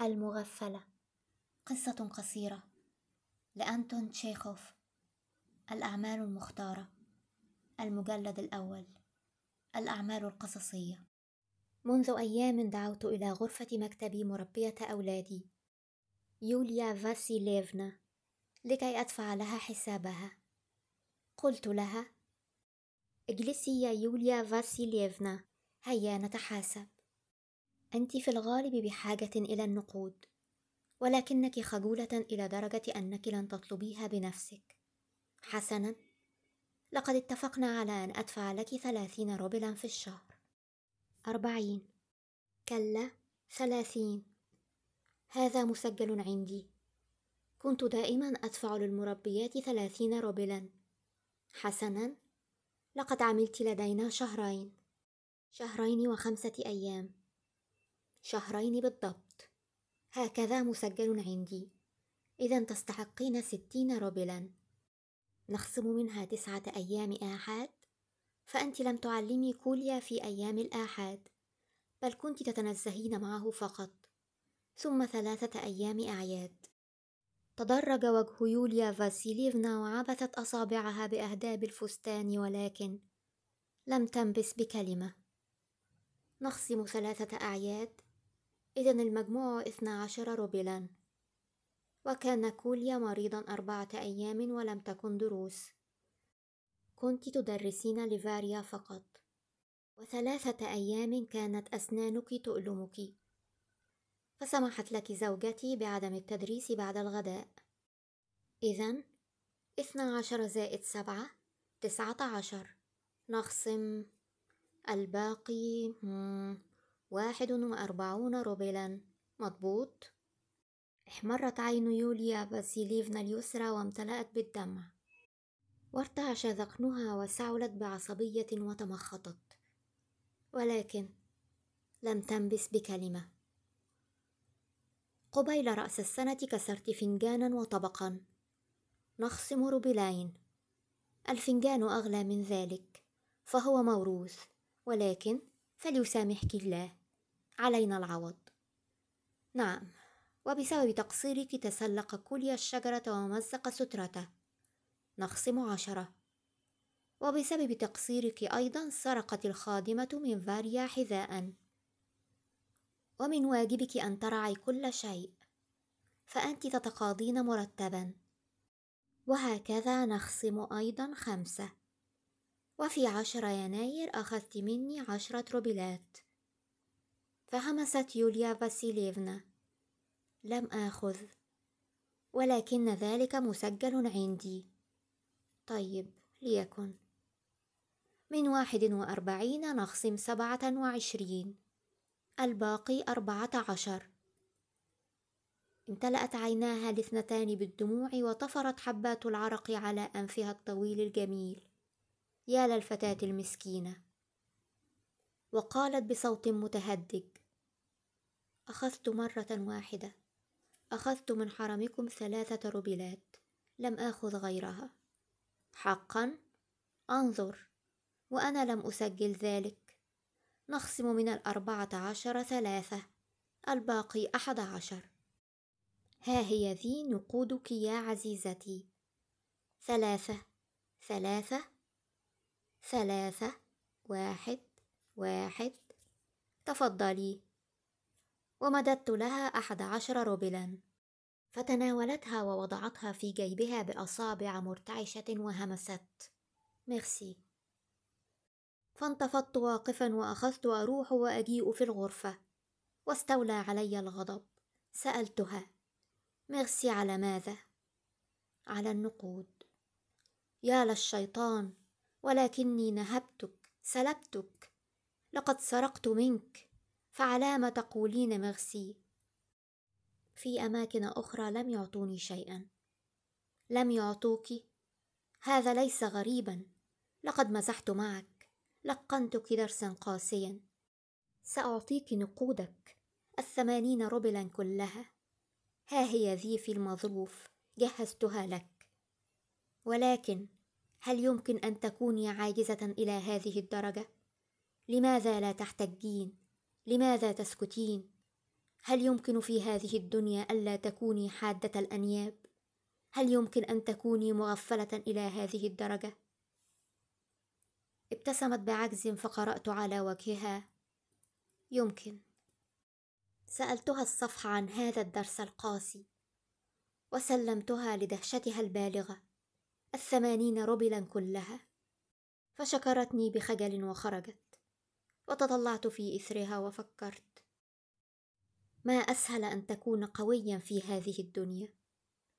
المغفلة. قصة قصيرة. لأنتون تشيخوف. الأعمال المختارة. المجلد الأول. الأعمال القصصية. منذ أيام دعوت إلى غرفة مكتبي مربية أولادي. يوليا فاسيليفنا. لكي أدفع لها حسابها. قلت لها إجلسي يا يوليا فاسيليفنا. هيا نتحاسب. أنت في الغالب بحاجة إلى النقود ولكنك خجولة إلى درجة أنك لن تطلبيها بنفسك. حسنا. لقد اتفقنا على أن أدفع لك ثلاثين روبلا في الشهر. أربعين. كلا ثلاثين. هذا مسجل عندي. كنت دائما أدفع للمربيات ثلاثين روبلا. حسنا. لقد عملت لدينا شهرين. شهرين وخمسة أيام. شهرين بالضبط. هكذا مسجل عندي. إذا تستحقين ستين روبلا. نخصم منها تسعة أيام آحاد. فأنت لم تعلمي كوليا في أيام الآحاد. بل كنت تتنزهين معه فقط. ثم ثلاثة أيام أعياد. تدرج وجه يوليا فاسيليفنا وعبثت أصابعها بأهداب الفستان ولكن لم تنبس بكلمة. نخصم ثلاثة أعياد. إذا المجموع اثنا عشر روبلا. وكان كوليا مريضا أربعة أيام ولم تكن دروس. كنت تدرسين لفاريا فقط. وثلاثة أيام كانت أسنانك تؤلمك. فسمحت لك زوجتي بعدم التدريس بعد الغداء. إذا اثنا عشر زائد سبعة تسعة عشر. نخصم الباقي واحد وأربعون روبلا. مضبوط؟ احمرت عين يوليا فاسيليفنا اليسرى وامتلأت بالدمع. وارتعش ذقنها وسعلت بعصبية وتمخطت. ولكن لم تنبس بكلمة. قبيل رأس السنة كسرت فنجانا وطبقا. نخصم روبلين الفنجان أغلى من ذلك فهو موروث. ولكن فليسامحك الله. علينا العوض. نعم وبسبب تقصيرك تسلق كلي الشجرة ومزق سترته. نخصم عشرة. وبسبب تقصيرك أيضا سرقت الخادمة من فاريا حذاء. ومن واجبك أن ترعي كل شيء. فأنت تتقاضين مرتبا. وهكذا نخصم أيضا خمسة. وفي عشر يناير أخذت مني عشرة روبلات فهمست يوليا فاسيليفنا. لم آخذ. ولكن ذلك مسجل عندي. طيب ليكن. من واحد وأربعين نخصم سبعة وعشرين. الباقي أربعة عشر. امتلأت عيناها الاثنتان بالدموع وطفرت حبات العرق على أنفها الطويل الجميل. يا للفتاة المسكينة. وقالت بصوت متهدج أخذت مرة واحدة أخذت من حرمكم ثلاثة روبلات لم آخذ غيرها. حقا؟ أنظر وأنا لم أسجل ذلك. نخصم من الأربعة عشر ثلاثة الباقي أحد عشر. ها هي ذي نقودك يا عزيزتي. ثلاثة ثلاثة ثلاثة واحد واحد تفضلي. ومددت لها أحد عشر روبلا. فتناولتها ووضعتها في جيبها بأصابع مرتعشة وهمست. ميرسي. فانتفضت واقفا وأخذت أروح وأجيء في الغرفة. واستولى علي الغضب. سألتها. ميرسي على ماذا؟ على النقود. يا للشيطان ولكني نهبتك سلبتك. لقد سرقت منك فعلام تقولين مغسي في أماكن أخرى لم يعطوني شيئا. لم يعطوك؟ هذا ليس غريبا. لقد مزحت معك. لقنتك درسا قاسيا. سأعطيك نقودك الثمانين روبلا كلها. ها هي ذي في المظروف جهزتها لك. ولكن هل يمكن أن تكوني عاجزة إلى هذه الدرجة؟ لماذا لا تحتجين؟ لماذا تسكتين؟ هل يمكن في هذه الدنيا ألا تكوني حادة الأنياب؟ هل يمكن أن تكوني مغفلة إلى هذه الدرجة؟ ابتسمت بعجز فقرأت على وجهها. يمكن. سألتها الصفح عن هذا الدرس القاسي وسلمتها لدهشتها البالغة. الثمانين روبلا كلها. فشكرتني بخجل وخرجت. وتطلعت في إثرها وفكرت. ما أسهل أن تكون قويا في هذه الدنيا.